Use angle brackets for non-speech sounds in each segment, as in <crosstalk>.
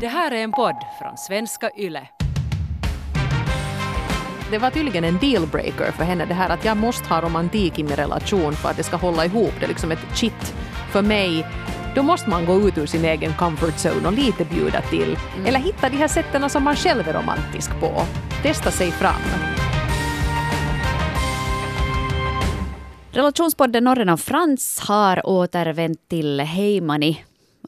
Det här är en podd från svenska YLE. Det var tydligen en dealbreaker för henne det här att jag måste ha romantik i min relation för att det ska hålla ihop. Det är liksom ett shit för mig. Då måste man gå ut ur sin egen comfort zone och lite bjuda till. Mm. Eller hitta de här sätten som man själv är romantisk på. Testa sig fram. Relationspodden Norren och Frans har återvänt till Heimani.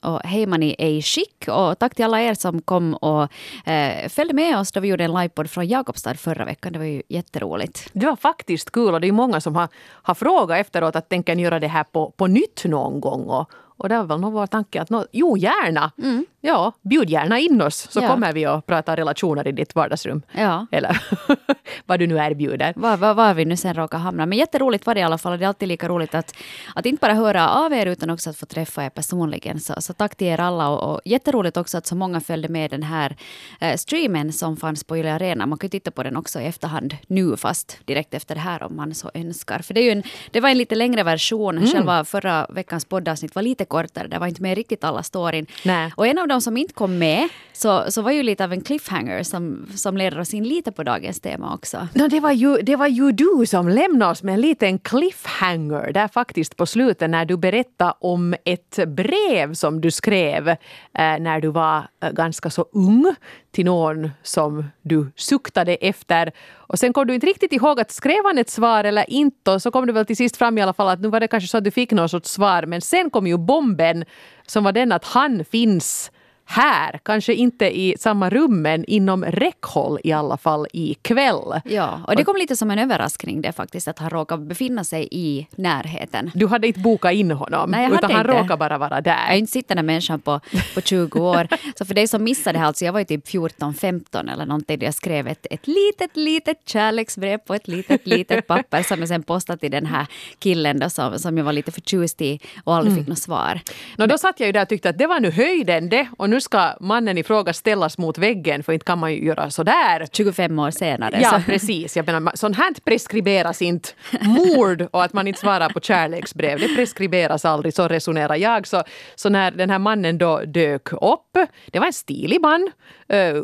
Och Heimani är i skick. Och tack till alla er som kom och eh, följde med oss då vi gjorde en livepodd från Jakobstad förra veckan. Det var ju jätteroligt. Det var faktiskt kul och det är många som har, har frågat efteråt att tänker ni göra det här på, på nytt någon gång? Och, och det var väl nog vår tanke att nå, jo gärna. Ja, bjud gärna in oss så Ja. kommer vi och prata relationer i ditt vardagsrum. Ja. Eller <laughs> vad du nu erbjuder. Var, var, var vi nu sen råkar hamna. Men jätteroligt var det i alla fall. Det är alltid lika roligt att, att inte bara höra av er utan också att få träffa er personligen. Så, så tack till er alla. Och, och jätteroligt också att så många följde med den här eh, streamen som fanns på Yle Arena. Man kan ju titta på den också i efterhand nu fast direkt efter det här om man så önskar. För det, är en, det var en lite längre version. Själva förra veckans poddavsnitt var lite kortare. Det var inte med riktigt alla storyn. Nej. Och en av de som inte kom med så, så var ju lite av en cliffhanger som, som leder oss in lite på dagens tema också. No, det, var ju, det var ju du som lämnade oss med en liten cliffhanger där faktiskt på slutet när du berättade om ett brev som du skrev eh, när du var eh, ganska så ung till någon som du suktade efter. Och sen kom du inte riktigt ihåg att skrev han ett svar eller inte och så kom du väl till sist fram i alla fall att nu var det kanske så att du fick någon sorts svar men sen kom ju bomben som var den att han finns här, kanske inte i samma rum men inom räckhåll i alla fall ikväll. Ja, och det kom lite som en överraskning det faktiskt att han råkade befinna sig i närheten. Du hade inte bokat in honom, Nej, jag utan hade han inte. råkade bara vara Jag är där. inte sett den här människan på, på 20 år. Så för dig som missade det här, alltså jag var ju typ 14-15 eller någonting. Jag skrev ett, ett litet, litet kärleksbrev på ett litet, litet papper som jag sen postade till den här killen då, som, som jag var lite förtjust i och aldrig Mm. fick något svar. Nå, då satt jag ju där och tyckte att det var nu höjden det och nu ska mannen i fråga ställas mot väggen för inte kan man ju göra sådär. 25 år senare. Ja, så. precis. Jag menar, sånt här preskriberas inte. Mord och att man inte svarar på kärleksbrev, det preskriberas aldrig. Så resonerar jag. Så, så när den här mannen då dök upp, det var en stilig man,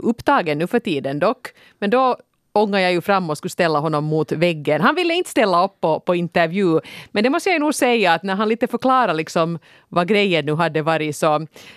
upptagen nu för tiden dock, men då ångade jag ju fram och skulle ställa honom mot väggen. Han ville inte ställa upp på, på intervju, men det måste jag ju nog säga att när han lite förklarade liksom vad grejen nu hade varit så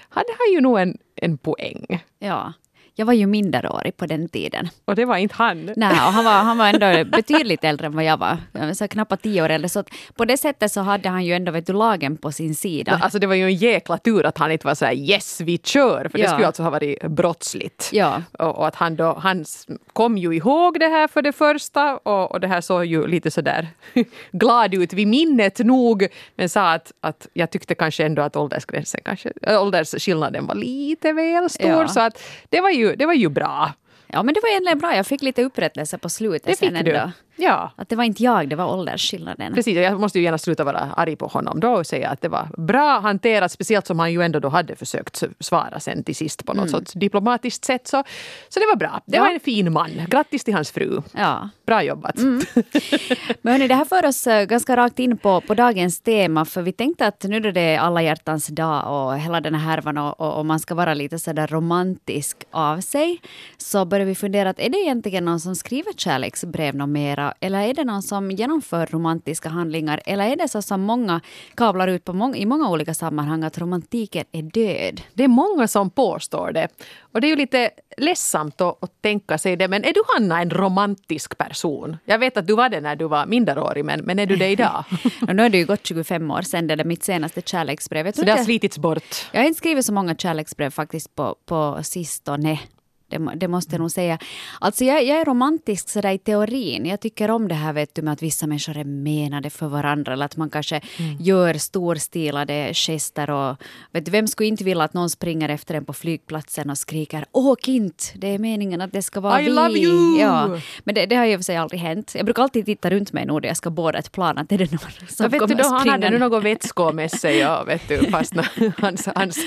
hade han ju nog en, en poäng. Ja. Jag var ju minderårig på den tiden. Och det var inte han. Nej, och han var, han var ändå betydligt äldre än vad jag var. Så knappt tio år äldre. Så på det sättet så hade han ju ändå vet du, lagen på sin sida. Alltså det var ju en jäkla tur att han inte var så här yes vi kör för det Ja. skulle alltså ha varit brottsligt. Ja. Och, och att han då, han kom ju ihåg det här för det första och, och det här såg ju lite sådär <laughs> glad ut vid minnet nog men sa att, att jag tyckte kanske ändå att åldersgränsen kanske, äh, åldersskillnaden var lite väl stor Ja. så att det var ju, det var ju bra. Ja, men det var egentligen bra. Jag fick lite upprättelse på slutet Det sen fick ändå. du. Ja. Att det var inte jag, det var åldersskillnaden. Precis, jag måste ju gärna sluta vara arg på honom då och säga att det var bra hanterat, speciellt som han ju ändå då hade försökt svara sen till sist på något sorts diplomatiskt sätt. Så, så det var bra. Det Ja. var en fin man. Grattis till hans fru. Ja. Bra jobbat. <laughs> Men hörni, det här för oss eh, ganska rakt in på, på dagens tema. För vi tänkte att nu då det är alla hjärtans dag och hela den här härvan och, och, och man ska vara lite sådär romantisk av sig. Så började vi fundera att är det egentligen någon som skriver kärleksbrev något mera? Eller är det någon som genomför romantiska handlingar? Eller är det så som många kavlar ut på mång- i många olika sammanhang att romantiken är död? Det är många som påstår det. Och det är ju lite ledsamt att, att tänka sig det. Men är du Hanna en romantisk person? Jag vet att du var det när du var minderårig, men, men är du det idag? <laughs> Nu har det ju gått 25 år sedan det är mitt senaste kärleksbrev. Jag Så det har slitits bort. Jag har inte skrivit så många kärleksbrev faktiskt på, på sistone. Det, det måste jag nog säga. Alltså jag, jag är romantisk sådär i teorin. Jag tycker om det här vet du, med att vissa människor är menade för varandra. Eller att man kanske gör storstilade gester. Och, vet du, vem skulle inte vilja att någon springer efter en på flygplatsen och skriker Åk inte! Det är meningen att det ska vara I vi. love you! Ja. Men det, det har ju för sig aldrig hänt. Jag brukar alltid titta runt mig nu när jag ska båda ett plan. Att är det någon som vet du, kommer då, han hade nu något vätskor med sig och vet du, fast när <laughs> hans, hans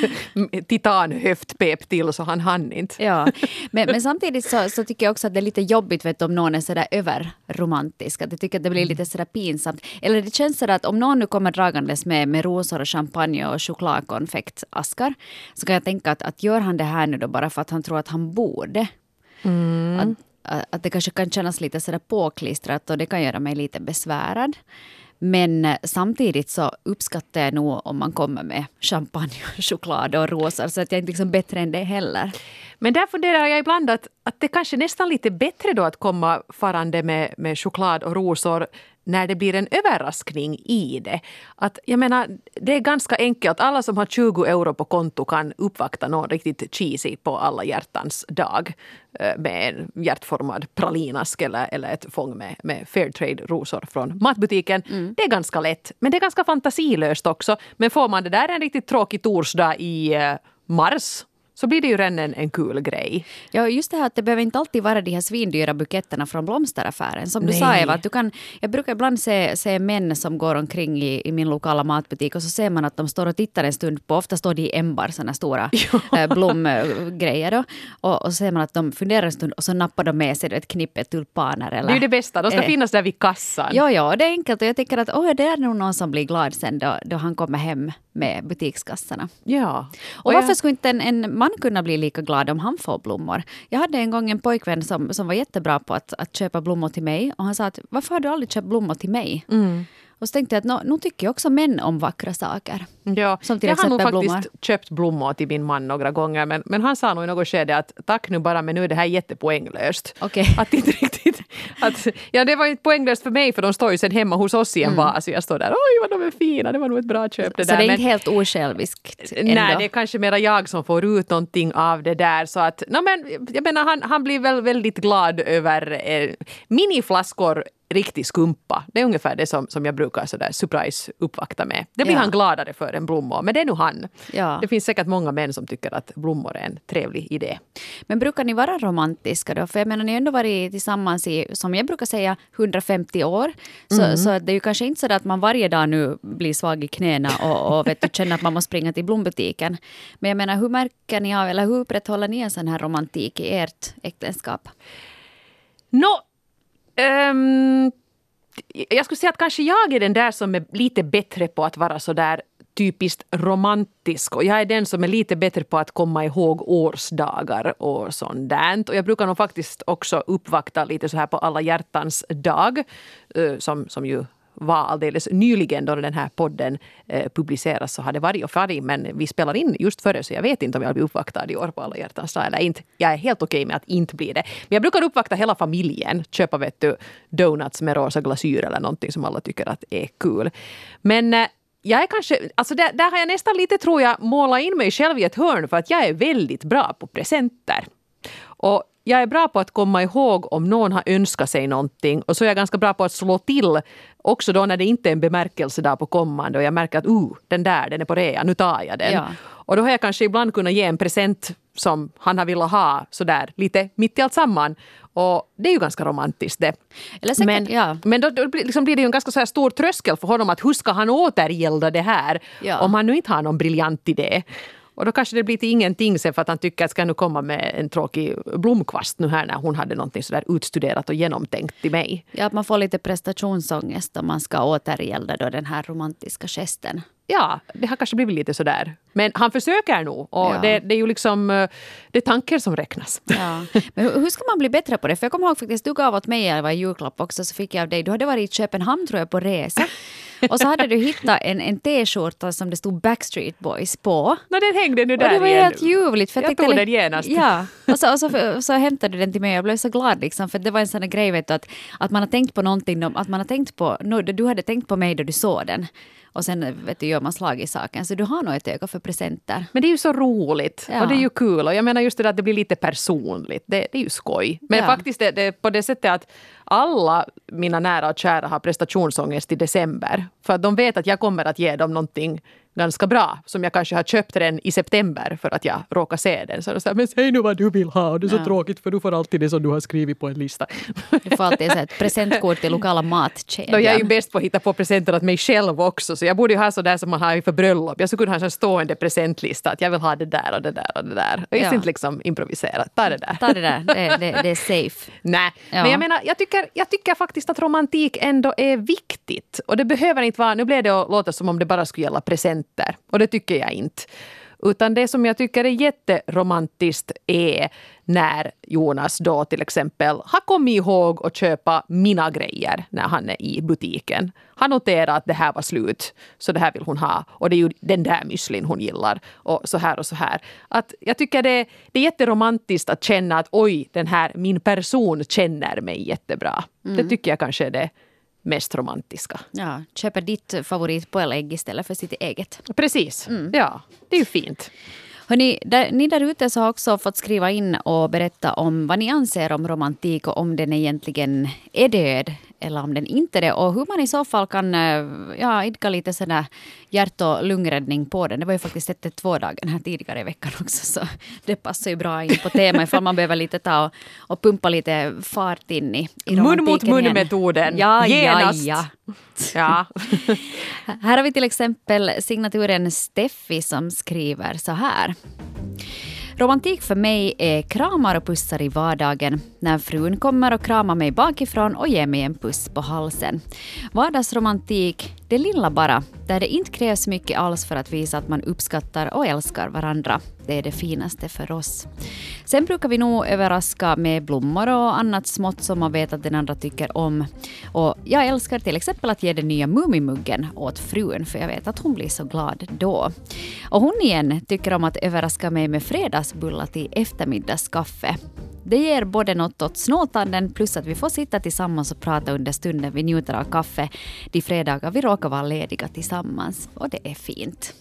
titanhöft pep till så han hann inte. Ja, men, men samtidigt så, så, tycker jag också att det är lite jobbigt vet om någon är sådär överromantisk. Att jag tycker att det blir lite sådär pinsamt. Eller det känns sådär att om någon nu kommer dragandes med, med rosor och champagne och chokladkonfektaskar så kan jag tänka att, att gör han det här nu då bara för att han tror att han borde. Mm. Att, att det kanske kan kännas lite sådär påklistrat och det kan göra mig lite besvärad. Men eh, samtidigt så uppskattar jag nog om man kommer med champagne, och choklad och rosor så att jag är inte liksom bättre än det heller. Men där funderar jag ibland att, att det kanske är nästan lite bättre då att komma farande med, med choklad och rosor när det blir en överraskning i det. Att, jag menar, det är ganska enkelt. Alla som har 20 euro på konto kan uppvakta någon riktigt cheesy på alla hjärtans dag eh, med en hjärtformad pralinask eller, eller ett fång med, med Fairtrade-rosor från matbutiken. Mm. Det är ganska lätt, men det är ganska fantasilöst också. Men får man det där en riktigt tråkig torsdag i eh, mars så blir det ju redan en, en kul grej. Ja, just det här att det behöver inte alltid vara de här svindyra buketterna från blomsteraffären. Som du Nej. sa Eva, att du kan, jag brukar ibland se, se män som går omkring i, i min lokala matbutik och så ser man att de står och tittar en stund på, ofta står de i ämbar, sådana stora <laughs> äh, blomgrejer. Då. Och, och så ser man att de funderar en stund och så nappar de med sig ett knippe tulpaner. Eller, det är ju det bästa, de ska eh, finnas där vid kassan. Ja, ja, det är enkelt och jag tycker att oh, det är nog någon som blir glad sen då, då han kommer hem med butikskassarna. Ja. Och, och varför jag... skulle inte en, en man kunna bli lika glad om han får blommor? Jag hade en gång en pojkvän som, som var jättebra på att, att köpa blommor till mig och han sa att varför har du aldrig köpt blommor till mig? Mm. Och så tänkte jag att nu tycker jag också män om vackra saker. Ja, som till jag har nog blommor. faktiskt köpt blommor till min man några gånger men, men han sa nog i något skede att tack nu bara men nu är det här jättepoänglöst. Okay. <laughs> Att inte riktigt, att, ja det var inte poänglöst för mig för de står ju sen hemma hos oss i en mm. vas och jag står där oj vad de är fina, det var nog ett bra köp det så där. Så det är men, inte helt osjälviskt? Ändå. Nej, det är kanske mera jag som får ut någonting av det där så att, no, men, jag menar han, han blir väl väldigt glad över eh, miniflaskor riktig skumpa. Det är ungefär det som, som jag brukar sådär surprise uppvakta med. Det blir ja. han gladare för än blommor, men det är nog han. Ja. Det finns säkert många män som tycker att blommor är en trevlig idé. Men brukar ni vara romantiska då? För jag menar, ni har ändå varit tillsammans i, som jag brukar säga, 150 år. Så, mm. så det är ju kanske inte så att man varje dag nu blir svag i knäna och, och vet du, känner att man måste springa till blombutiken. Men jag menar, hur märker ni av, eller hur upprätthåller ni en sån här romantik i ert äktenskap? No, Um, jag skulle säga att kanske jag är den där som är lite bättre på att vara så där typiskt romantisk och jag är den som är lite bättre på att komma ihåg årsdagar och sånt där. Och jag brukar nog faktiskt också uppvakta lite så här på alla hjärtans dag eh, som, som ju var alldeles nyligen då den här podden eh, publiceras så har det varit och farit men vi spelar in just före så jag vet inte om jag blir uppvaktad i år på alla hjärtans dag eller inte. Jag är helt okej okay med att inte bli det. Men jag brukar uppvakta hela familjen. Köpa vet du, donuts med rosa glasyr eller någonting som alla tycker att är kul. Men eh, jag är kanske, alltså där, där har jag nästan lite tror jag målat in mig själv i ett hörn för att jag är väldigt bra på presenter. Och jag är bra på att komma ihåg om någon har önskat sig någonting och så är jag ganska bra på att slå till också då när det inte är en bemärkelsedag på kommande och jag märker att uh, den där, den är på rea, nu tar jag den. Ja. Och då har jag kanske ibland kunnat ge en present som han har velat ha sådär lite mitt i allt samman. Och det är ju ganska romantiskt det. Säkert, men ja. men då, då liksom blir det ju en ganska så stor tröskel för honom att hur ska han återgälda det här ja. om han nu inte har någon briljant idé. Och då kanske det blir till ingenting sen för att han tycker att ska nu komma med en tråkig blomkvast nu här när hon hade någonting sådär utstuderat och genomtänkt till mig. Ja, att man får lite prestationsångest om man ska återgälda då den här romantiska gesten. Ja, det har kanske blivit lite sådär. Men han försöker nog. Och ja. det, det, är ju liksom eh, det är tanken som räknas. Ja. Men hur ska man bli bättre på det? För jag kommer ihåg faktiskt, du gav åt mig jag var i julklapp också, så fick jag av dig. Du hade varit i Köpenhamn tror jag på resa. <laughs> Och så hade du hittat en, en t-skjorta som det stod Backstreet Boys på. No, den hängde nu där Och det var igen. helt ljuvligt. För jag, jag tog den genast. Ja, och så, och så, så hämtade du den till mig jag blev så glad liksom. För det var en sån grej vet du, att, att man har tänkt på någonting, att man har tänkt på, du hade tänkt på mig då du såg den. Och sen vet du, gör man slag i saken. Så du har nog ett öga för presenter. Men det är ju så roligt. Ja. Och det är ju kul. Och jag menar just det där att det blir lite personligt. Det, det är ju skoj. Men ja. faktiskt det, det på det sättet att alla mina nära och kära har prestationsångest i december. För att de vet att jag kommer att ge dem någonting ganska bra som jag kanske har köpt den i september för att jag råkar se den. Så säger men säg nu vad du vill ha och det är så Ja. tråkigt för du får alltid det som du har skrivit på en lista. Du får alltid så ett <laughs> presentkort till lokala matkedjan. Då jag är ju bäst på att hitta på presenter åt mig själv också så jag borde ju ha sådär som man har inför bröllop. Jag skulle kunna ha en stående presentlista att jag vill ha det där och det där och det där. Och Ja. inte liksom improvisera, ta det där. Ta det där, det, det, det är safe. <laughs> Nej, Ja. men jag menar, jag tycker, jag tycker faktiskt att romantik ändå är viktigt. Och det behöver inte vara, nu blev det att låta som om det bara skulle gälla presenter. Och det tycker jag inte. Utan det som jag tycker är jätteromantiskt är när Jonas då till exempel har kommit ihåg att köpa mina grejer när han är i butiken. Han noterar att det här var slut, så det här vill hon ha. Och det är ju den där müslin hon gillar. Och så här och så här. Att jag tycker det, det är jätteromantiskt att känna att oj, den här, min person känner mig jättebra. Det tycker jag kanske är det mest romantiska. Ja, köper ditt favoritpålägg istället för sitt eget. Precis. Ja, det är ju fint. Hörrni, där, ni där ute så har också fått skriva in och berätta om vad ni anser om romantik och om den egentligen är död eller om den inte det och hur man i så fall kan eh, ja, idka lite sådär hjärt och lungräddning på den. Det var ju faktiskt 112-dagen här tidigare i veckan också så det passar ju bra in på temat ifall man behöver lite ta och, och pumpa lite fart in i, i Mun mot mun-metoden. Ja, Genast. ja, ja. Ja. <laughs> Här har vi till exempel signaturen Steffi som skriver så här. Romantik för mig är kramar och pussar i vardagen. När frun kommer och kramar mig bakifrån och ger mig en puss på halsen. Vardagsromantik, det lilla bara, där det inte krävs mycket alls för att visa att man uppskattar och älskar varandra. Det är det finaste för oss. Sen brukar vi nog överraska med blommor och annat smått som man vet att den andra tycker om. Och jag älskar till exempel att ge den nya Mumimuggen åt frun, för jag vet att hon blir så glad då. Och hon igen tycker om att överraska mig med fredagsbullar till eftermiddagskaffe. Det ger både något åt snåltanden plus att vi får sitta tillsammans och prata under stunden vi njuter av kaffe de fredagar vi råkar vara lediga tillsammans. Och det är fint.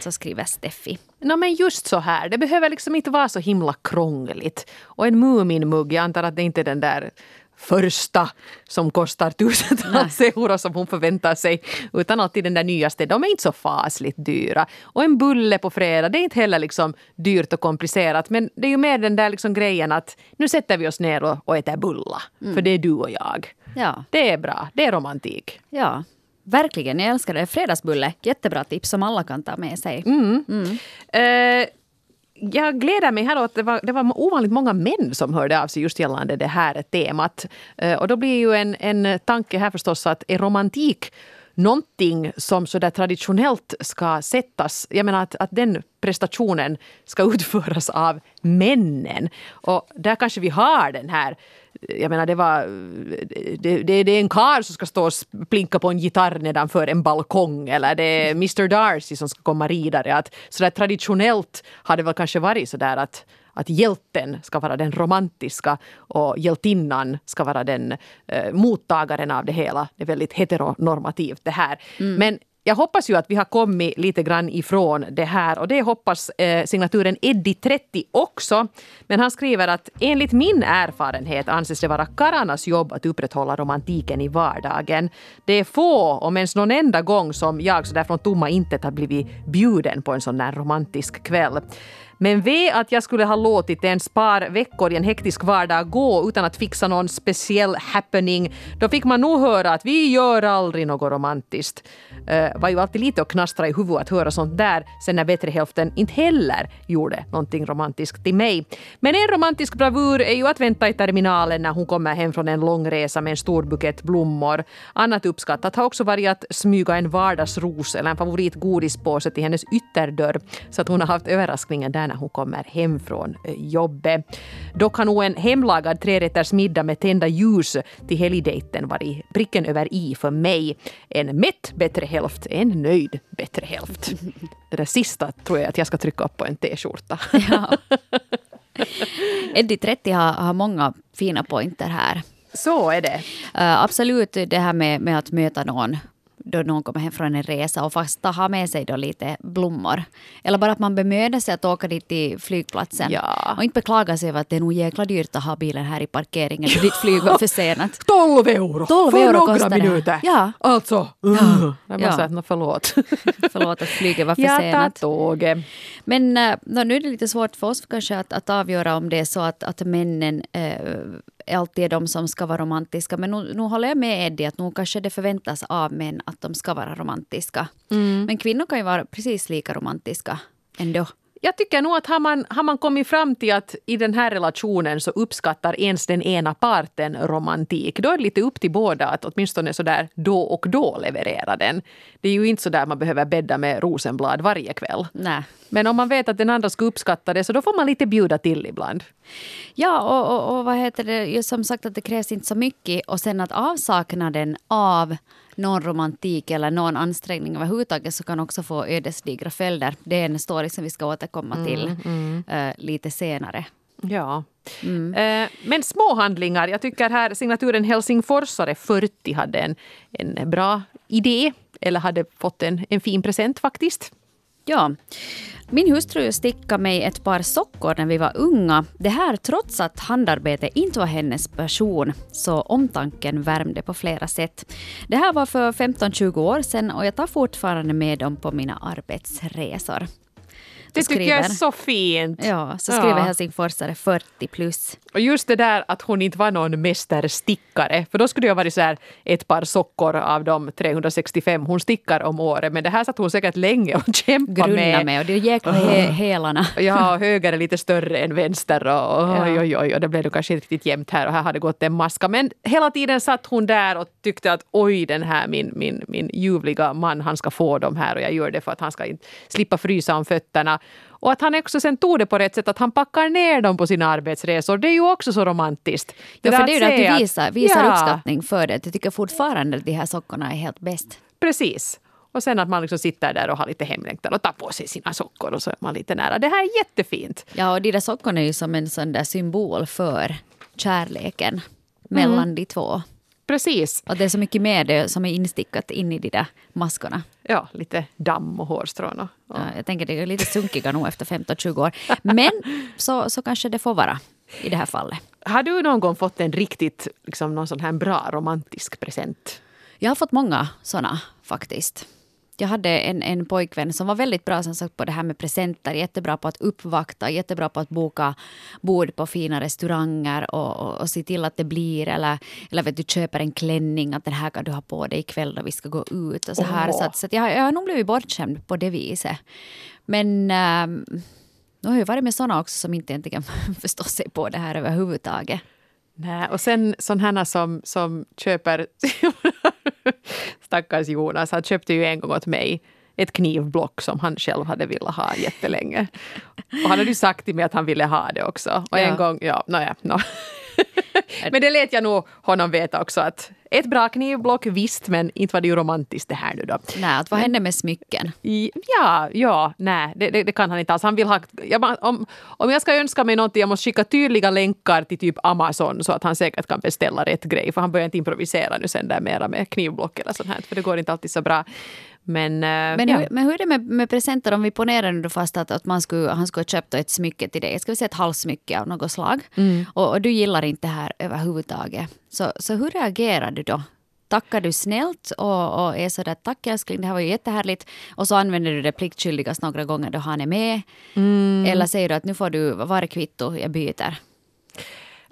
Så skriver Steffi. No, men just så här, det behöver liksom inte vara så himla krångligt. Och en Muminmugg, jag antar att det inte är den där första som kostar tusentals euro som hon förväntar sig. Utan alltid den där nyaste, de är inte så fasligt dyra. Och en bulle på fredag, det är inte heller liksom dyrt och komplicerat. Men det är ju mer den där liksom grejen att nu sätter vi oss ner och, och äter bulla. För det är du och jag. Ja, Det är bra, det är romantik. ja. Verkligen, jag älskar det. Fredagsbulle, jättebra tips som alla kan ta med sig. Eh, jag gläder mig här åt att det var, det var ovanligt många män som hörde av sig just gällande det här temat. Eh, och då blir ju en, en tanke här förstås att är romantik någonting som så där traditionellt ska sättas, jag menar att, att den prestationen ska <laughs> utföras av männen. Och där kanske vi har den här jag menar det var det, det, det är en karl som ska stå och plinka på en gitarr nedanför en balkong eller det är Mr Darcy som ska komma ridare. Att så där traditionellt har det väl kanske varit så där att att hjälten ska vara den romantiska och hjältinnan ska vara den eh, mottagaren av det hela. Det är väldigt heteronormativt det här. Men jag hoppas ju att vi har kommit lite grann ifrån det här och det hoppas eh, signaturen Eddie 30 också. Men han skriver att enligt min erfarenhet anses det vara karlarnas jobb att upprätthålla romantiken i vardagen. Det är få, om ens någon enda gång, som jag så där från tomma intet har blivit bjuden på en sån där romantisk kväll. Men ve att jag skulle ha låtit ens par veckor i en hektisk vardag gå utan att fixa någon speciell happening. Då fick man nog höra att vi gör aldrig något romantiskt. Uh, var ju alltid lite att knastra i huvudet att höra sånt där sen när bättre hälften inte heller gjorde någonting romantiskt till mig. Men en romantisk bravur är ju att vänta i terminalen när hon kommer hem från en lång resa med en stor bukett blommor. Annat uppskattat har också varit att smyga en vardagsros eller en favoritgodispåse till hennes ytterdörr så att hon har haft överraskningen där när hon kommer hem från eh, jobbet. Dock har nog en hemlagad trerätters middag med tända ljus till helgdejten varit pricken över i för mig. En mätt bättre hälft, en nöjd bättre hälft. Det där sista tror jag att jag ska trycka upp på en t-skjorta. Ja. <laughs> Eddie 30 har, har många fina pointer här. Så är det. Uh, absolut det här med, med att möta någon då någon kommer hem från en resa och fast ha med sig då lite blommor. Eller bara att man bemödar sig att åka dit till flygplatsen. Ja. Och inte beklaga sig över att det är nog jäkla dyrt att ha bilen här i parkeringen för ditt flyg var försenat. <laughs> 12 euro 12 för euro några minuter. Ja. Alltså. Ja. Jag Ja. måste säga förlåt. <laughs> Förlåt att flyget var Jag tar försenat. tåget. Men äh, nå, nu är det lite svårt för oss kanske att, att avgöra om det är så att, att männen äh, alltid är de som ska vara romantiska. Men nu, nu håller jag med Eddie att nu kanske det förväntas av män att de ska vara romantiska. Men kvinnor kan ju vara precis lika romantiska ändå. Jag tycker nog att har man, har man kommit fram till att i den här relationen så uppskattar ens den ena parten romantik, då är det lite upp till båda att åtminstone så där då och då leverera den. Det är ju inte så där man behöver bädda med rosenblad varje kväll. Nej. Men om man vet att den andra ska uppskatta det så då får man lite bjuda till ibland. Ja, och, och, och vad heter det, som sagt att det krävs inte så mycket och sen att avsaknaden av någon romantik eller någon ansträngning överhuvudtaget så kan också få ödesdigra följder. Det är en story som vi ska återkomma till eh, lite senare. Ja. Eh, Men små handlingar. Jag tycker här signaturen Helsingforsare 40 hade en, en bra idé. Eller hade fått en, en fin present faktiskt. Ja. Min hustru stickade mig ett par sockor när vi var unga. Det här trots att handarbete inte var hennes passion, så omtanken värmde på flera sätt. Det här var för 15-20 år sedan och jag tar fortfarande med dem på mina arbetsresor. Det tycker jag är skriver- så fint. Ja, så skriver Ja. Helsingforsare 40 plus. Och just det där att hon inte var någon mästerstickare. För då skulle det ha varit så här ett par sockor av de 365 hon stickar om året. Men det här satt hon säkert länge och <laughs> kämpade Grunna med. med och det är jäkla he- hälarna. <laughs> Ja, höger är lite större än vänster och Ja. oj, oj, oj, och det blev kanske inte riktigt jämnt här och här hade gått en maska. Men hela tiden satt hon där och tyckte att oj, den här min, min, min ljuvliga man, han ska få dem här och jag gör det för att han ska inte slippa frysa om fötterna. Och att han också sen tog det på rätt sätt, att han packar ner dem på sina arbetsresor, det är ju också så romantiskt. Ja, där för det är ju det säga att du visar, visar Ja, uppskattning för det. Jag tycker fortfarande att de här sockorna är helt bäst. Precis. Och sen att man liksom sitter där och har lite hemlängtan och tar på sig sina sockor och så är man lite nära. Det här är jättefint. Ja, och de där sockorna är ju som en sån där symbol för kärleken mellan de två. Precis. Och det är så mycket mer det som är instickat in i de där maskorna. Ja, lite damm och hårstrån. Och, och. Ja, jag tänker det är lite sunkiga nog efter 15-20 år. Men så, så kanske det får vara i det här fallet. Har du någon gång fått en riktigt liksom, någon sån här bra romantisk present? Jag har fått många såna faktiskt. Jag hade en, en pojkvän som var väldigt bra som sagt, på det här med presenter. Jättebra på att uppvakta, jättebra på att boka bord på fina restauranger och, och, och se till att det blir. Eller, eller vet du, köper en klänning, att den här kan du ha på dig ikväll när vi ska gå ut. Och så här. Åh. Så, att, så att jag, jag har nog blivit bortskämd på det viset. Men ähm, nu har jag varit med såna också som inte egentligen <laughs> förstår sig på det här överhuvudtaget. Nej, och sen sådana som, som köper... <laughs> <laughs> Stackars Jonas, han köpte ju en gång åt mig ett knivblock som han själv hade velat ha jättelänge. Och han hade ju sagt till mig att han ville ha det också. Och Ja. en gång, ja, nåja, no. <laughs> Men det lät jag nog honom veta också att ett bra knivblock, visst, men inte var det ju romantiskt det här nu då. Nej, att vad hände med smycken? Ja, ja, nej, det, det, det kan han inte alls. Han vill ha, jag, om, om jag ska önska mig någonting, jag måste skicka tydliga länkar till typ Amazon så att han säkert kan beställa rätt grej. För han börjar inte improvisera nu sen där mera med knivblock eller sånt här, för det går inte alltid så bra. Men, eh, Men, ja. hur, men hur är det med, med presenter om vi ponerar nu fast att, att man skulle, han skulle ha köpt ett smycke till dig, ska vi säga ett halssmycke av något slag, Mm. och, och du gillar inte det här överhuvudtaget. Så, så hur reagerar du då? Tackar du snällt och, och är sådär tack älskling, det här var ju jättehärligt och så använder du det pliktskyldigast några gånger då han är med? Mm. Eller säger du att nu får du vara kvitto, jag byter?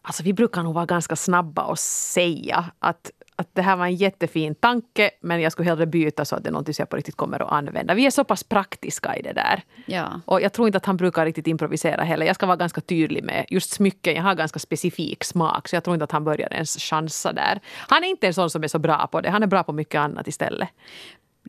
Alltså, vi brukar nog vara ganska snabba och säga att, att det här var en jättefin tanke men jag skulle hellre byta så att det är någonting som jag på riktigt kommer att använda. Vi är så pass praktiska i det där. Ja. Och jag tror inte att han brukar riktigt improvisera heller. Jag ska vara ganska tydlig med just smycken. Jag har ganska specifik smak så jag tror inte att han börjar ens chansa där. Han är inte en sån som är så bra på det. Han är bra på mycket annat istället.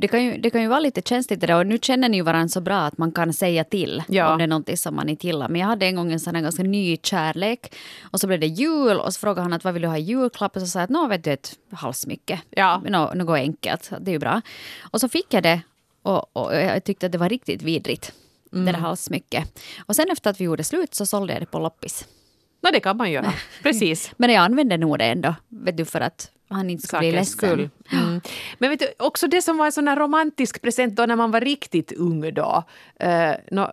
Det kan, ju, det kan ju vara lite känsligt det där och nu känner ni ju varandra så bra att man kan säga till Ja. om det är någonting som man inte gillar. Men jag hade en gång en sån här ganska ny kärlek och så blev det jul och så frågade han att vad vill du ha i julklapp och så sa jag att nå vet du ett halssmycke. Ja. Nå, något enkelt, det är ju bra. Och så fick jag det och, och jag tyckte att det var riktigt vidrigt. Det där halssmycket. Och sen efter att vi gjorde slut så sålde jag det på loppis. No, det kan man göra. <laughs> Precis. Men jag använde nog det ändå, vet du, för att han inte skulle bli ledsen. skull. Mm. Men vet du, också det som var en sån romantisk present då när man var riktigt ung då. Uh, nå,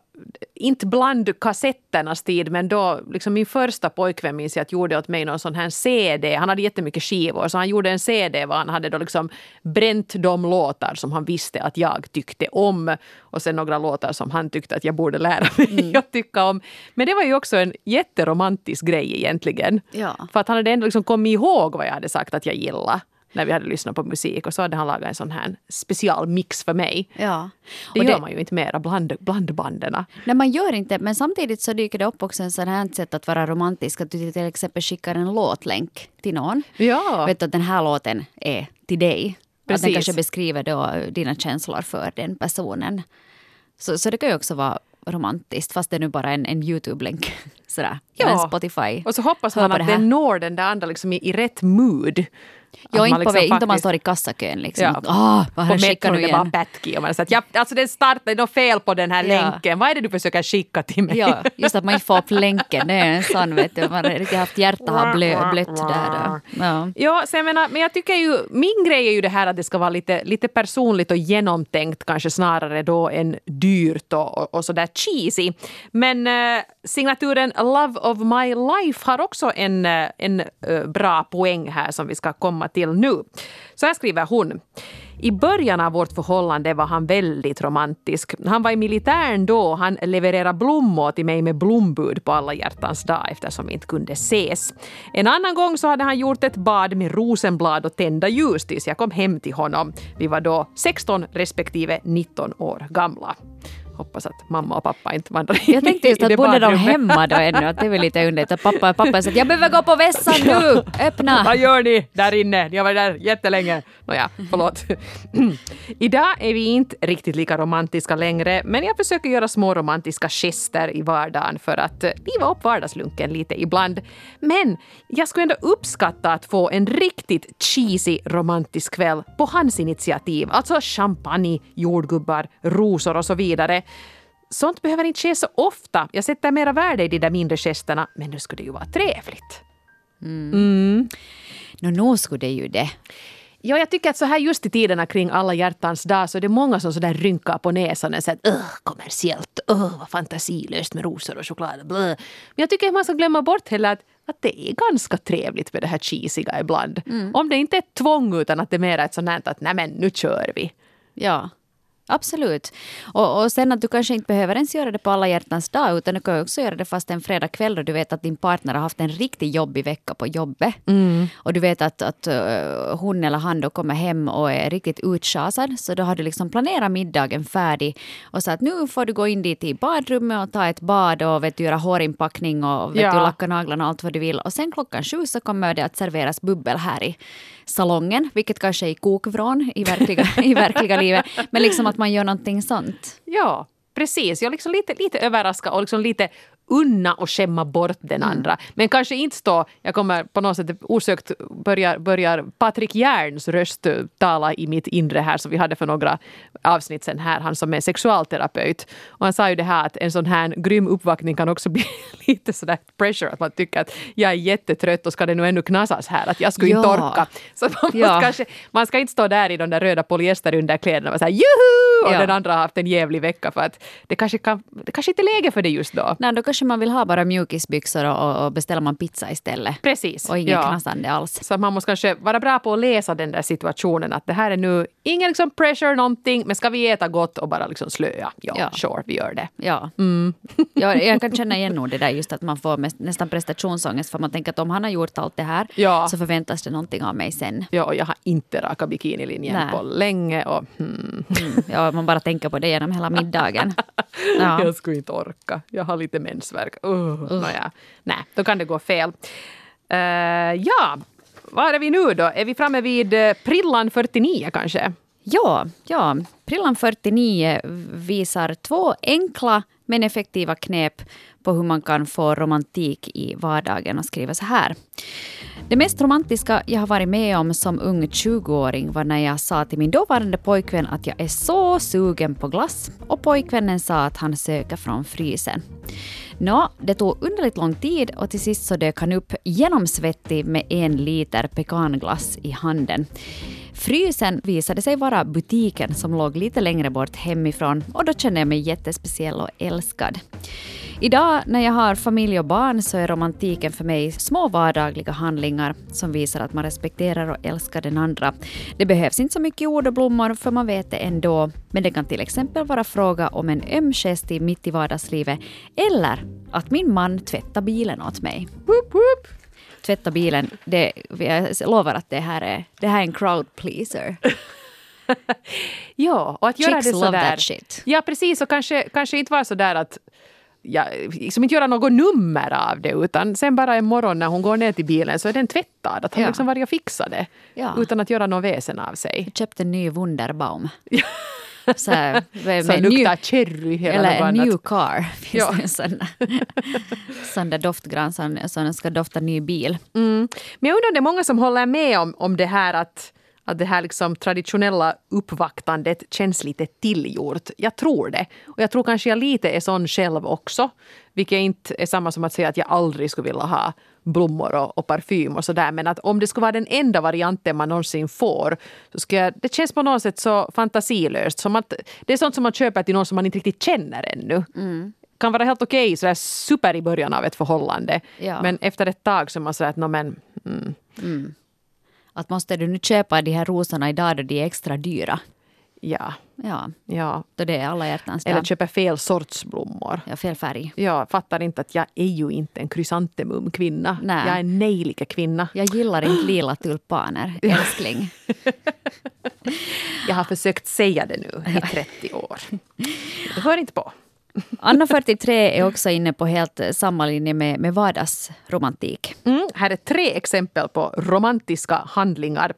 inte bland kassetternas tid, men då liksom min första pojkvän minns jag att gjorde åt mig någon sån här CD. Han hade jättemycket skivor, så han gjorde en CD var han hade då liksom bränt de låtar som han visste att jag tyckte om. Och sen några låtar som han tyckte att jag borde lära mig Mm. <laughs> att tycka om. Men det var ju också en jätteromantisk grej egentligen. Ja. För att han hade ändå liksom kommit ihåg vad jag hade sagt att jag gillade när vi hade lyssnat på musik. Och så hade han lagat en sån här specialmix för mig. Ja. Det Och gör man ju inte mera bland, bland banden. Nej, man gör inte, men samtidigt så dyker det upp också en sån här sätt att vara romantisk. Att du till exempel skickar en låtlänk till någon. Ja. Vet du att den här låten är till dig. Att den Precis. kanske beskriver då dina känslor för den personen. Så, så det kan ju också vara romantiskt, fast det är nu bara en, en YouTube-länk. <laughs> Sådär. Ja. En Spotify. Och så hoppas man att det den når den där andra liksom i, i rätt mood. Att inte, man på liksom väg, inte om man faktiskt- står i kassakön liksom. Ja. Ah, vad På metron är bara och man säger att ja, alltså den startar, det är fel på den här Ja. länken. Vad är det du försöker skicka till mig? Ja, just att man inte får upp länken. Det är en sån, vet du. Man har haft hjärta har blö, blött där då. Ja. Ja, så jag menar, men jag tycker ju, min grej är ju det här att det ska vara lite, lite personligt och genomtänkt kanske snarare då än dyrt och, och, och sådär cheesy. Men eh, signaturen Love of my life har också en, eh, en eh, bra poäng här som vi ska komma till nu. Så här skriver hon. I början av vårt förhållande var han väldigt romantisk. Han var i militären då och han levererade blommor till mig med blombud på alla hjärtans dag eftersom vi inte kunde ses. En annan gång så hade han gjort ett bad med rosenblad och tända ljus tills jag kom hem till honom. Vi var då 16 respektive 19 år gamla. Hoppas att mamma och pappa inte vandrar in Jag tänkte just att bodde de hemma då ännu? Att det är väl lite underligt att pappa, pappa sa att jag behöver gå på vässan nu, öppna! <laughs> Vad gör ni där inne? Ni har varit där jättelänge. Nåja, förlåt. <clears throat> Idag är vi inte riktigt lika romantiska längre, men jag försöker göra små romantiska gester i vardagen för att eh, liva upp vardagslunken lite ibland. Men jag skulle ändå uppskatta att få en riktigt cheesy romantisk kväll på hans initiativ. Alltså champagne, jordgubbar, rosor och så vidare. Sånt behöver inte ske så ofta. Jag sätter mera värde i de där mindre gesterna, men nu skulle det ju vara trevligt. Nå, nog skulle det ju det. Ja, jag tycker att så här just i tiderna kring alla hjärtans dag så är det många som sådär rynkar på näsan och säger att "Ugh, kommersiellt, uh, vad fantasilöst med rosor och choklad. Blö. Men jag tycker att man ska glömma bort heller att, att det är ganska trevligt med det här cheesiga ibland. Om det inte är ett tvång utan att det är mer ett sånt här att nej men nu kör vi. Ja, absolut. Och, och sen att du kanske inte behöver ens göra det på alla hjärtans dag, utan du kan också göra det fast en fredagkväll och du vet att din partner har haft en riktigt jobbig vecka på jobbet. Och du vet att, att uh, hon eller han då kommer hem och är riktigt utschasad, så då har du liksom planerat middagen färdig och så att nu får du gå in dit i badrummet och ta ett bad och vet du, göra hårinpackning och vet Ja. du, lacka naglarna och allt vad du vill. Och sen klockan sju så kommer det att serveras bubbel här i salongen, vilket kanske är i kokvrån i verkliga, <laughs> i verkliga livet. Men liksom att man gör någonting sånt. Ja, precis. Jag är liksom lite, lite överraskad och liksom lite unna och skämma bort den andra. Men kanske inte stå, jag kommer på något sätt osökt börjar, börjar Patrik Järns röst tala i mitt inre här som vi hade för några avsnitt sen här, han som är sexualterapeut. Och han sa ju det här att en sån här grym uppvaktning kan också <laughs> bli lite sådär pressure, att man tycker att jag är jättetrött och ska det nu ännu knasas här, att jag skulle inte Ja. orka. Så man, Ja. kanske, man ska inte stå där i de där röda polyesterunderkläderna och säga juhu! Och Ja. den andra har haft en jävlig vecka för att det kanske, kan, det kanske inte är läge för det just då. Nej, då kanske man vill ha bara mjukisbyxor och, och, beställer man pizza istället. Precis. Och inget ja. knasande alls. Så man måste kanske vara bra på att läsa den där situationen. Att det här är nu ingen liksom pressure någonting, men ska vi äta gott och bara liksom slöa? Ja, Ja. sure, vi gör det. Ja. Mm. <laughs> ja, jag kan känna igen <laughs> nog det där just att man får nästan prestationsångest för man tänker att om han har gjort allt det här Ja. så förväntas det någonting av mig sen. Ja, och jag har inte rakat bikinilinjen Nej. på länge. Och, hmm, Mm. Ja, man bara tänker på det genom hela middagen. <laughs> Ja. Jag skulle inte orka. Jag har lite mensvärk. Uh, nåja. Nej, då kan det gå fel. Eh, ja, var är vi nu då? Är vi framme vid uh, Prillan 49 kanske? Ja, ja. Prillan 49 visar två enkla men effektiva knep på hur man kan få romantik i vardagen och skriva så här. Det mest romantiska jag har varit med om som ung 20-åring var när jag sa till min dåvarande pojkvän att jag är så sugen på glass och pojkvännen sa att han söker från frysen. Nå, det tog underligt lång tid och till sist så dök han upp genomsvettig med en liter pekanglass i handen. Frysen visade sig vara butiken som låg lite längre bort hemifrån och då kände jag mig jättespeciell och älskad. Idag när jag har familj och barn så är romantiken för mig små vardagliga handlingar som visar att man respekterar och älskar den andra. Det behövs inte så mycket ord och blommor för man vet det ändå. Men det kan till exempel vara fråga om en öm gest mitt i vardagslivet eller att min man tvättar bilen åt mig. Woop, woop. Tvätta bilen, det, jag lovar att det här är, det här är en crowd pleaser. <laughs> Ja, och att göra Chicks det sådär. that shit. Ja, precis. Och kanske, kanske inte vara så där att ja, liksom inte göra något nummer av det utan sen bara en morgon när hon går ner till bilen så är den tvättad. Att han Ja. liksom varit och fixat det Ja. utan att göra något väsen av sig. Jag köpte en ny Wunderbaum. <laughs> Så här, med, med luktar cherry eller, Eller new car. <laughs> Finns Ja. det en sån där <laughs> doftgran som, som ska dofta ny bil. Mm. Men jag undrar om det är många som håller med om, om det här att, att det här liksom traditionella uppvaktandet känns lite tillgjort. Jag tror det. Och jag tror kanske jag lite är sån själv också. Vilket inte är samma som att säga att jag aldrig skulle vilja ha blommor och, och parfym och sådär. Men att om det skulle vara den enda varianten man någonsin får så ska jag, det känns på något sätt så fantasilöst. Som att, det är sånt som man köper till någon som man inte riktigt känner ännu. Kan vara helt okej okay, super i början av ett förhållande. Ja. Men efter ett tag så är man så att no, men, mm, Att måste du nu köpa de här rosorna idag då de är extra dyra? ja, Ja, ja. då det är alla hjärtans Eller dag. köper fel sorts blommor. Ja, fel färg. Jag fattar inte att jag är ju inte en krysantemum-kvinna. Nej. Jag är en nejlika-kvinna. Jag gillar inte lila tulpaner, <laughs> älskling. Jag har försökt säga det nu i 30 år. Det hör inte på. Anna 43 är också inne på helt samma linje med, med vardagsromantik. Mm, här är tre exempel på romantiska handlingar.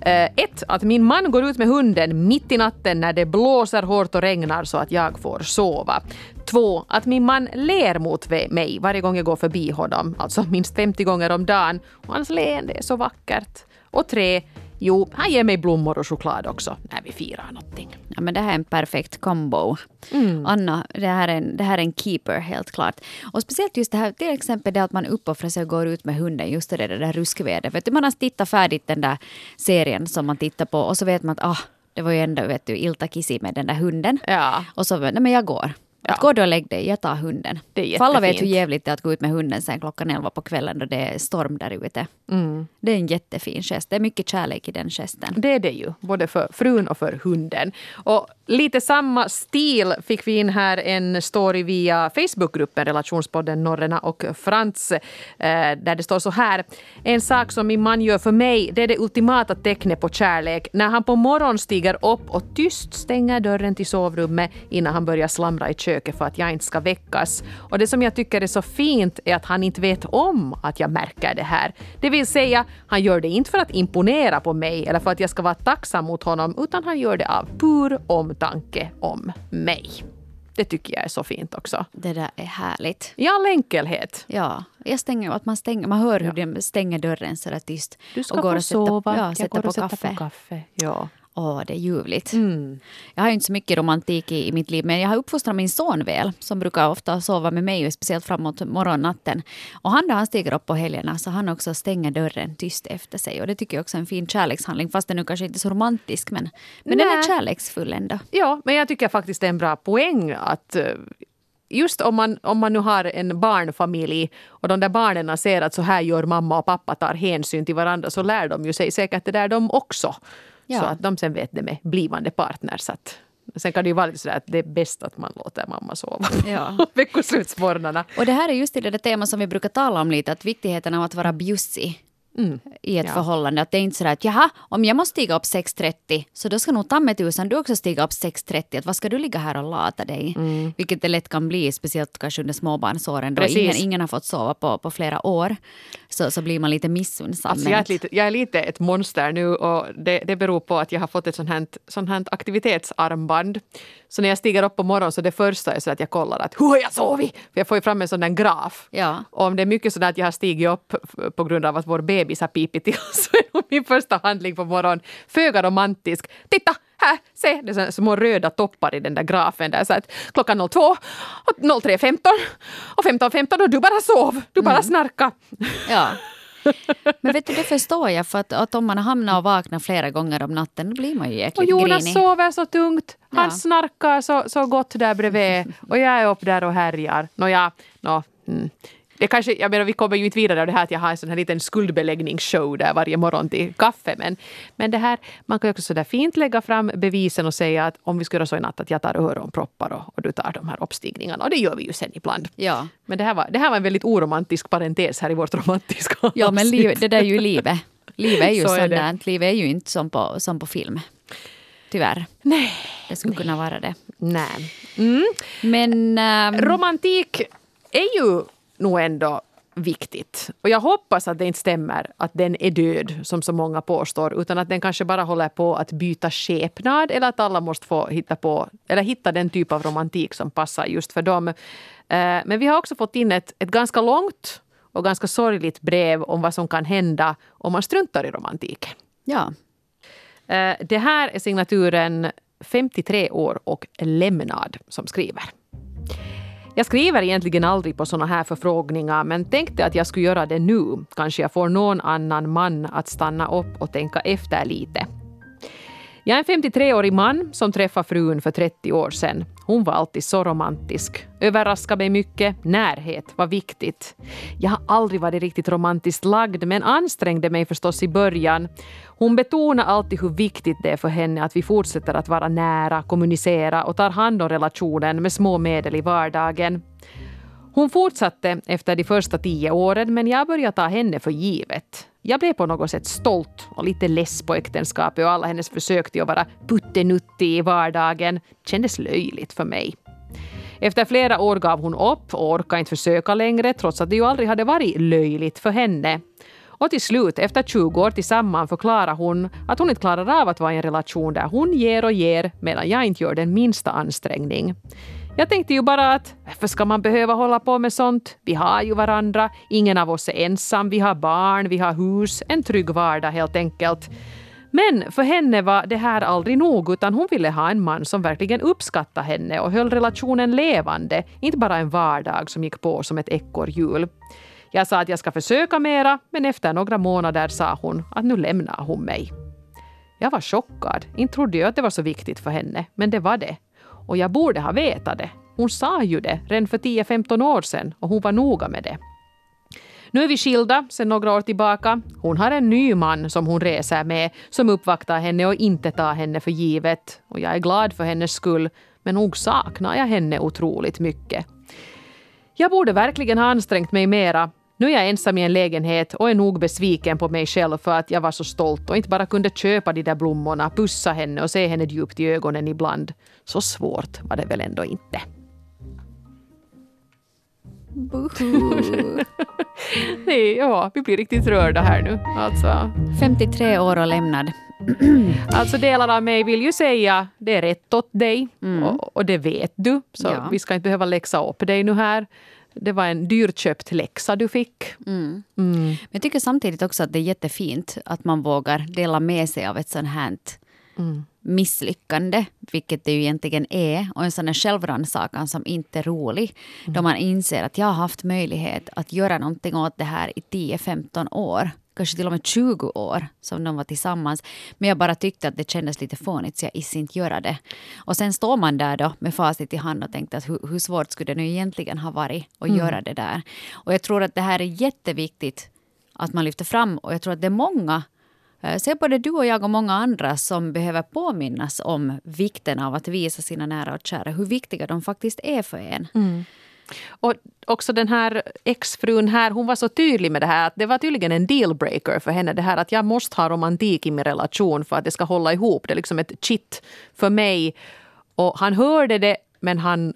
Eh, ett, att min man går ut med hunden mitt i natten när det blåser hårt och regnar så att jag får sova. Två, att min man ler mot mig varje gång jag går förbi honom, alltså minst 50 gånger om dagen. Och hans leende är så vackert. Och tre, jo, han ger mig blommor och choklad också när vi firar någonting. Ja, men det här är en perfekt combo. Anna, det här, är en, det här är en keeper helt klart. Och speciellt just det här, till exempel det att man uppoffrar sig och går ut med hunden, just det där, där ruskvädret. Vet du, man har tittat färdigt den där serien som man tittar på och så vet man att ah, det var ju ändå vet du, Ilta Kissi med den där hunden. Ja. Och så, nej men jag går. Att Ja. gå du och lägg dig, jag tar hunden. Det är För alla vet hur jävligt det är att gå ut med hunden sen klockan elva på kvällen då det är storm där ute. Mm. Det är en jättefin gest. Det är mycket kärlek i den gesten. Det är det ju, både för frun och för hunden. Och lite samma stil fick vi in här en story via Facebookgruppen relationspodden Norrena och Frans eh, där det står så här. En sak som min man gör för mig det är det ultimata tecknet på kärlek när han på morgonen stiger upp och tyst stänger dörren till sovrummet innan han börjar slamra i köket för att jag inte ska väckas. Och det som jag tycker är så fint är att han inte vet om att jag märker det här. Det vill säga, han gör det inte för att imponera på mig eller för att jag ska vara tacksam mot honom utan han gör det av pur omtanke om mig. Det tycker jag är så fint också. Det där är härligt. I all enkelhet. Ja, jag stänger, att man, stänger, man hör hur de stänger dörren så där tyst. Du ska och går få och sätter, sova. Ja, jag sätter går på och sätter på kaffe. Ja. Åh, det är ljuvligt. Mm. Jag har inte så mycket romantik i, i mitt liv, men jag har uppfostrat min son väl, som brukar ofta sova med mig, speciellt framåt morgonnatten. Och han när han stiger upp på helgerna, så han också stänger dörren tyst efter sig. Och det tycker jag också är en fin kärlekshandling, fast den nu kanske inte är så romantisk, men, men den är kärleksfull ändå. Ja, men jag tycker faktiskt det är en bra poäng att eh, just om man, om man nu har en barnfamilj och de där barnen ser att så här gör mamma och pappa tar hänsyn till varandra så lär de ju sig säkert det där de också. Ja. Så att de sen vet det med blivande partners. Att, sen kan det ju vara lite sådär att det är bäst att man låter mamma sova <laughs> Ja. veckoslutsmorgnarna. Och det här är just det där temat som vi brukar tala om lite, att viktigheten av att vara bjussig i ett Ja. förhållande. Att det är inte sådär att jaha, om jag måste stiga upp 6.30 så då ska nog ta mig tusan du också stiga upp 6.30. Att vad ska du ligga här och lata dig? Vilket det lätt kan bli, speciellt kanske under småbarnsåren då Precis. ingen, ingen har fått sova på, på flera år. Så, så blir man lite missunnsam. Alltså jag, är lite, jag är lite ett monster nu och det, det beror på att jag har fått ett sånt här, sånt här aktivitetsarmband Så när jag stiger upp på morgonen så det första är så att jag kollar att hur har jag sovit? För jag får ju fram en sån där graf. Ja. Och om det är mycket så att jag har stigit upp på grund av att vår bebis har pipit till <laughs> så är min första handling på morgonen föga romantisk. Titta! Här, se! Det är små röda toppar i den där grafen. Där, så att klockan 02, och 03.15 och 15.15 och du bara sov. Du bara mm. snarka. Ja. <laughs> <laughs> Men vet du, det förstår jag. För att, att om man hamnar och vaknar flera gånger om natten, då blir man ju jäkligt. Och Jonas grinig. sover så tungt. Han Ja. snarkar så, så gott där bredvid. Och jag är upp där och härjar. Nåja, nå, mm. Det kanske, jag menar, vi kommer ju inte vidare av det här att jag har en sån här liten skuldbeläggningsshow där varje morgon till kaffe. Men, men det här, man kan ju också så där fint lägga fram bevisen och säga att om vi skulle göra så i natt att jag tar öronproppar och, och du tar de här uppstigningarna. Och det gör vi ju sen ibland. Ja, Men det här, var, det här var en väldigt oromantisk parentes här i vårt romantiska ja men avsnitt. liv, det där är ju livet. Livet är ju <laughs> Så är det. sådant. Livet är ju inte som på, som på film. Tyvärr. Nej. Det skulle kunna vara det. Nej. Men... ehm, Romantik är ju nog ändå viktigt. Och jag hoppas att det inte stämmer att den är död, som så många påstår, utan att den kanske bara håller på att byta skepnad eller att alla måste få hitta på, eller hitta den typ av romantik som passar just för dem. Eh, Men vi har också fått in ett, ett ganska långt och ganska sorgligt brev om vad som kan hända om man struntar i romantiken. ja. Eh, Det här är signaturen 53 år och lämnad som skriver. Jag skriver egentligen aldrig på såna här förfrågningar men tänkte att jag skulle göra det nu. Kanske jag får någon annan man att stanna upp och tänka efter lite. Jag är en 53-årig man som träffade frun för 30 år sedan. Hon var alltid så romantisk. Överraskade mig mycket. Närhet var viktigt. Jag har aldrig varit riktigt romantiskt lagd men ansträngde mig förstås i början. Hon betonar alltid hur viktigt det är för henne att vi fortsätter att vara nära, kommunicera och tar hand om relationen med små medel i vardagen. Hon fortsatte efter de första tio åren men jag började ta henne för givet. Jag blev på något sätt stolt och lite less på äktenskapet och alla hennes försök till att vara puttenuttig i vardagen kändes löjligt för mig. Efter flera år gav hon upp och orkade inte försöka längre trots att det ju aldrig hade varit löjligt för henne. Och till slut, efter 20 år tillsammans, förklarar hon att hon inte klarar av att vara i en relation där hon ger och ger medan jag inte gör den minsta ansträngning. Jag tänkte ju bara att varför ska man behöva hålla på med sånt? Vi har ju varandra, ingen av oss är ensam, vi har barn, vi har hus, en trygg vardag helt enkelt. Men för henne var det här aldrig nog utan hon ville ha en man som verkligen uppskattade henne och höll relationen levande, inte bara en vardag som gick på som ett ekorrhjul. Jag sa att jag ska försöka mera, men efter några månader sa hon att nu lämnar hon mig. Jag var chockad. Inte trodde jag att det var så viktigt för henne, men det var det. Och jag borde ha vetat det. Hon sa ju det redan för 10-15 år sedan och hon var noga med det. Nu är vi skilda sedan några år tillbaka. Hon har en ny man som hon reser med som uppvaktar henne och inte tar henne för givet. Och jag är glad för hennes skull, men nog saknar jag henne otroligt mycket. Jag borde verkligen ha ansträngt mig mera. Nu är jag ensam i en lägenhet och är nog besviken på mig själv för att jag var så stolt och inte bara kunde köpa de där blommorna, pussa henne och se henne djupt i ögonen ibland. Så svårt var det väl ändå inte. <laughs> Nej, ja, vi blir riktigt rörda här nu. Alltså, 53 år och lämnad. <clears throat> alltså delar av mig vill ju säga det är rätt åt dig och, och det vet du. Så Ja. vi ska inte behöva läxa upp dig nu här. Det var en dyrköpt läxa du fick. Men jag tycker samtidigt också att det är jättefint att man vågar dela med sig av ett sånt här misslyckande, vilket det ju egentligen är, och en sån här självrannsakan som inte är rolig. Då man inser att jag har haft möjlighet att göra någonting åt det här i 10-15 år. Kanske till och med 20 år som de var tillsammans. Men jag bara tyckte att det kändes lite fånigt så jag is inte göra det. Och sen står man där då med facit i hand och tänkte att hur, hur svårt skulle det nu egentligen ha varit att göra det där. Och jag tror att det här är jätteviktigt att man lyfter fram och jag tror att det är många Eh, Se både du och jag och många andra som behöver påminnas om vikten av att visa sina nära och kära hur viktiga de faktiskt är för en. Och också den här exfrun här, hon var så tydlig med det här att det var tydligen en dealbreaker för henne det här att jag måste ha romantik i min relation för att det ska hålla ihop. Det är liksom ett kitt för mig. Och han hörde det men han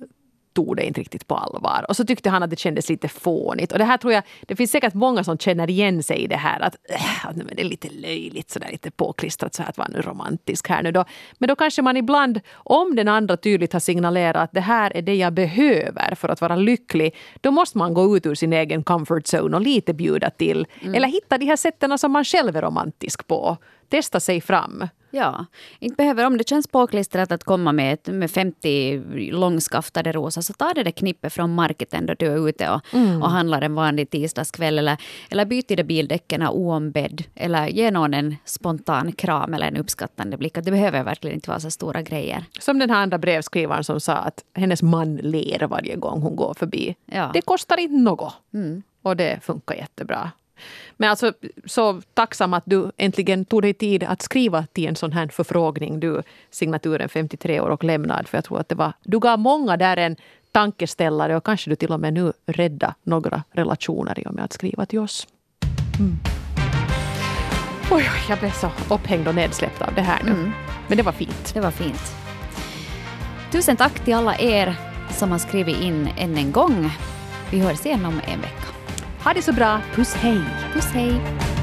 tog det inte riktigt på allvar. Och så tyckte han att det kändes lite fånigt. Och det här tror jag, det finns säkert många som känner igen sig i det här att, äh, att det är lite löjligt sådär lite påklistrat så här att vara nu romantisk här nu då. Men då kanske man ibland, om den andra tydligt har signalerat att det här är det jag behöver för att vara lycklig, då måste man gå ut ur sin egen comfort zone och lite bjuda till. Mm. Eller hitta de här sätten som man själv är romantisk på. Testa sig fram. Ja, inte behöver, om det känns påklistrat att komma med, med 50 långskaftade rosor så ta det där knippet från marketen då du är ute och, mm. och handlar en vanlig tisdagskväll eller, eller byt de bildäcken oombedd eller ge någon en spontan kram eller en uppskattande blick. Det behöver verkligen inte vara så stora grejer. Som den här andra brevskrivaren som sa att hennes man ler varje gång hon går förbi. Ja. Det kostar inte något. Mm. Och det funkar jättebra. Men alltså så tacksam att du äntligen tog dig tid att skriva till en sån här förfrågning. Du, signaturen 53 år och lämnad. För jag tror att det var, du gav många där en tankeställare och kanske du till och med nu rädda några relationer i och med att skriva till oss. Mm. Oj, jag blev så upphängd och nedsläppt av det här nu. Mm. Men det var fint. Det var fint. Tusen tack till alla er som har skrivit in än en gång. Vi hörs igen om en vecka. Ha det så bra. Puss hej. Puss hej.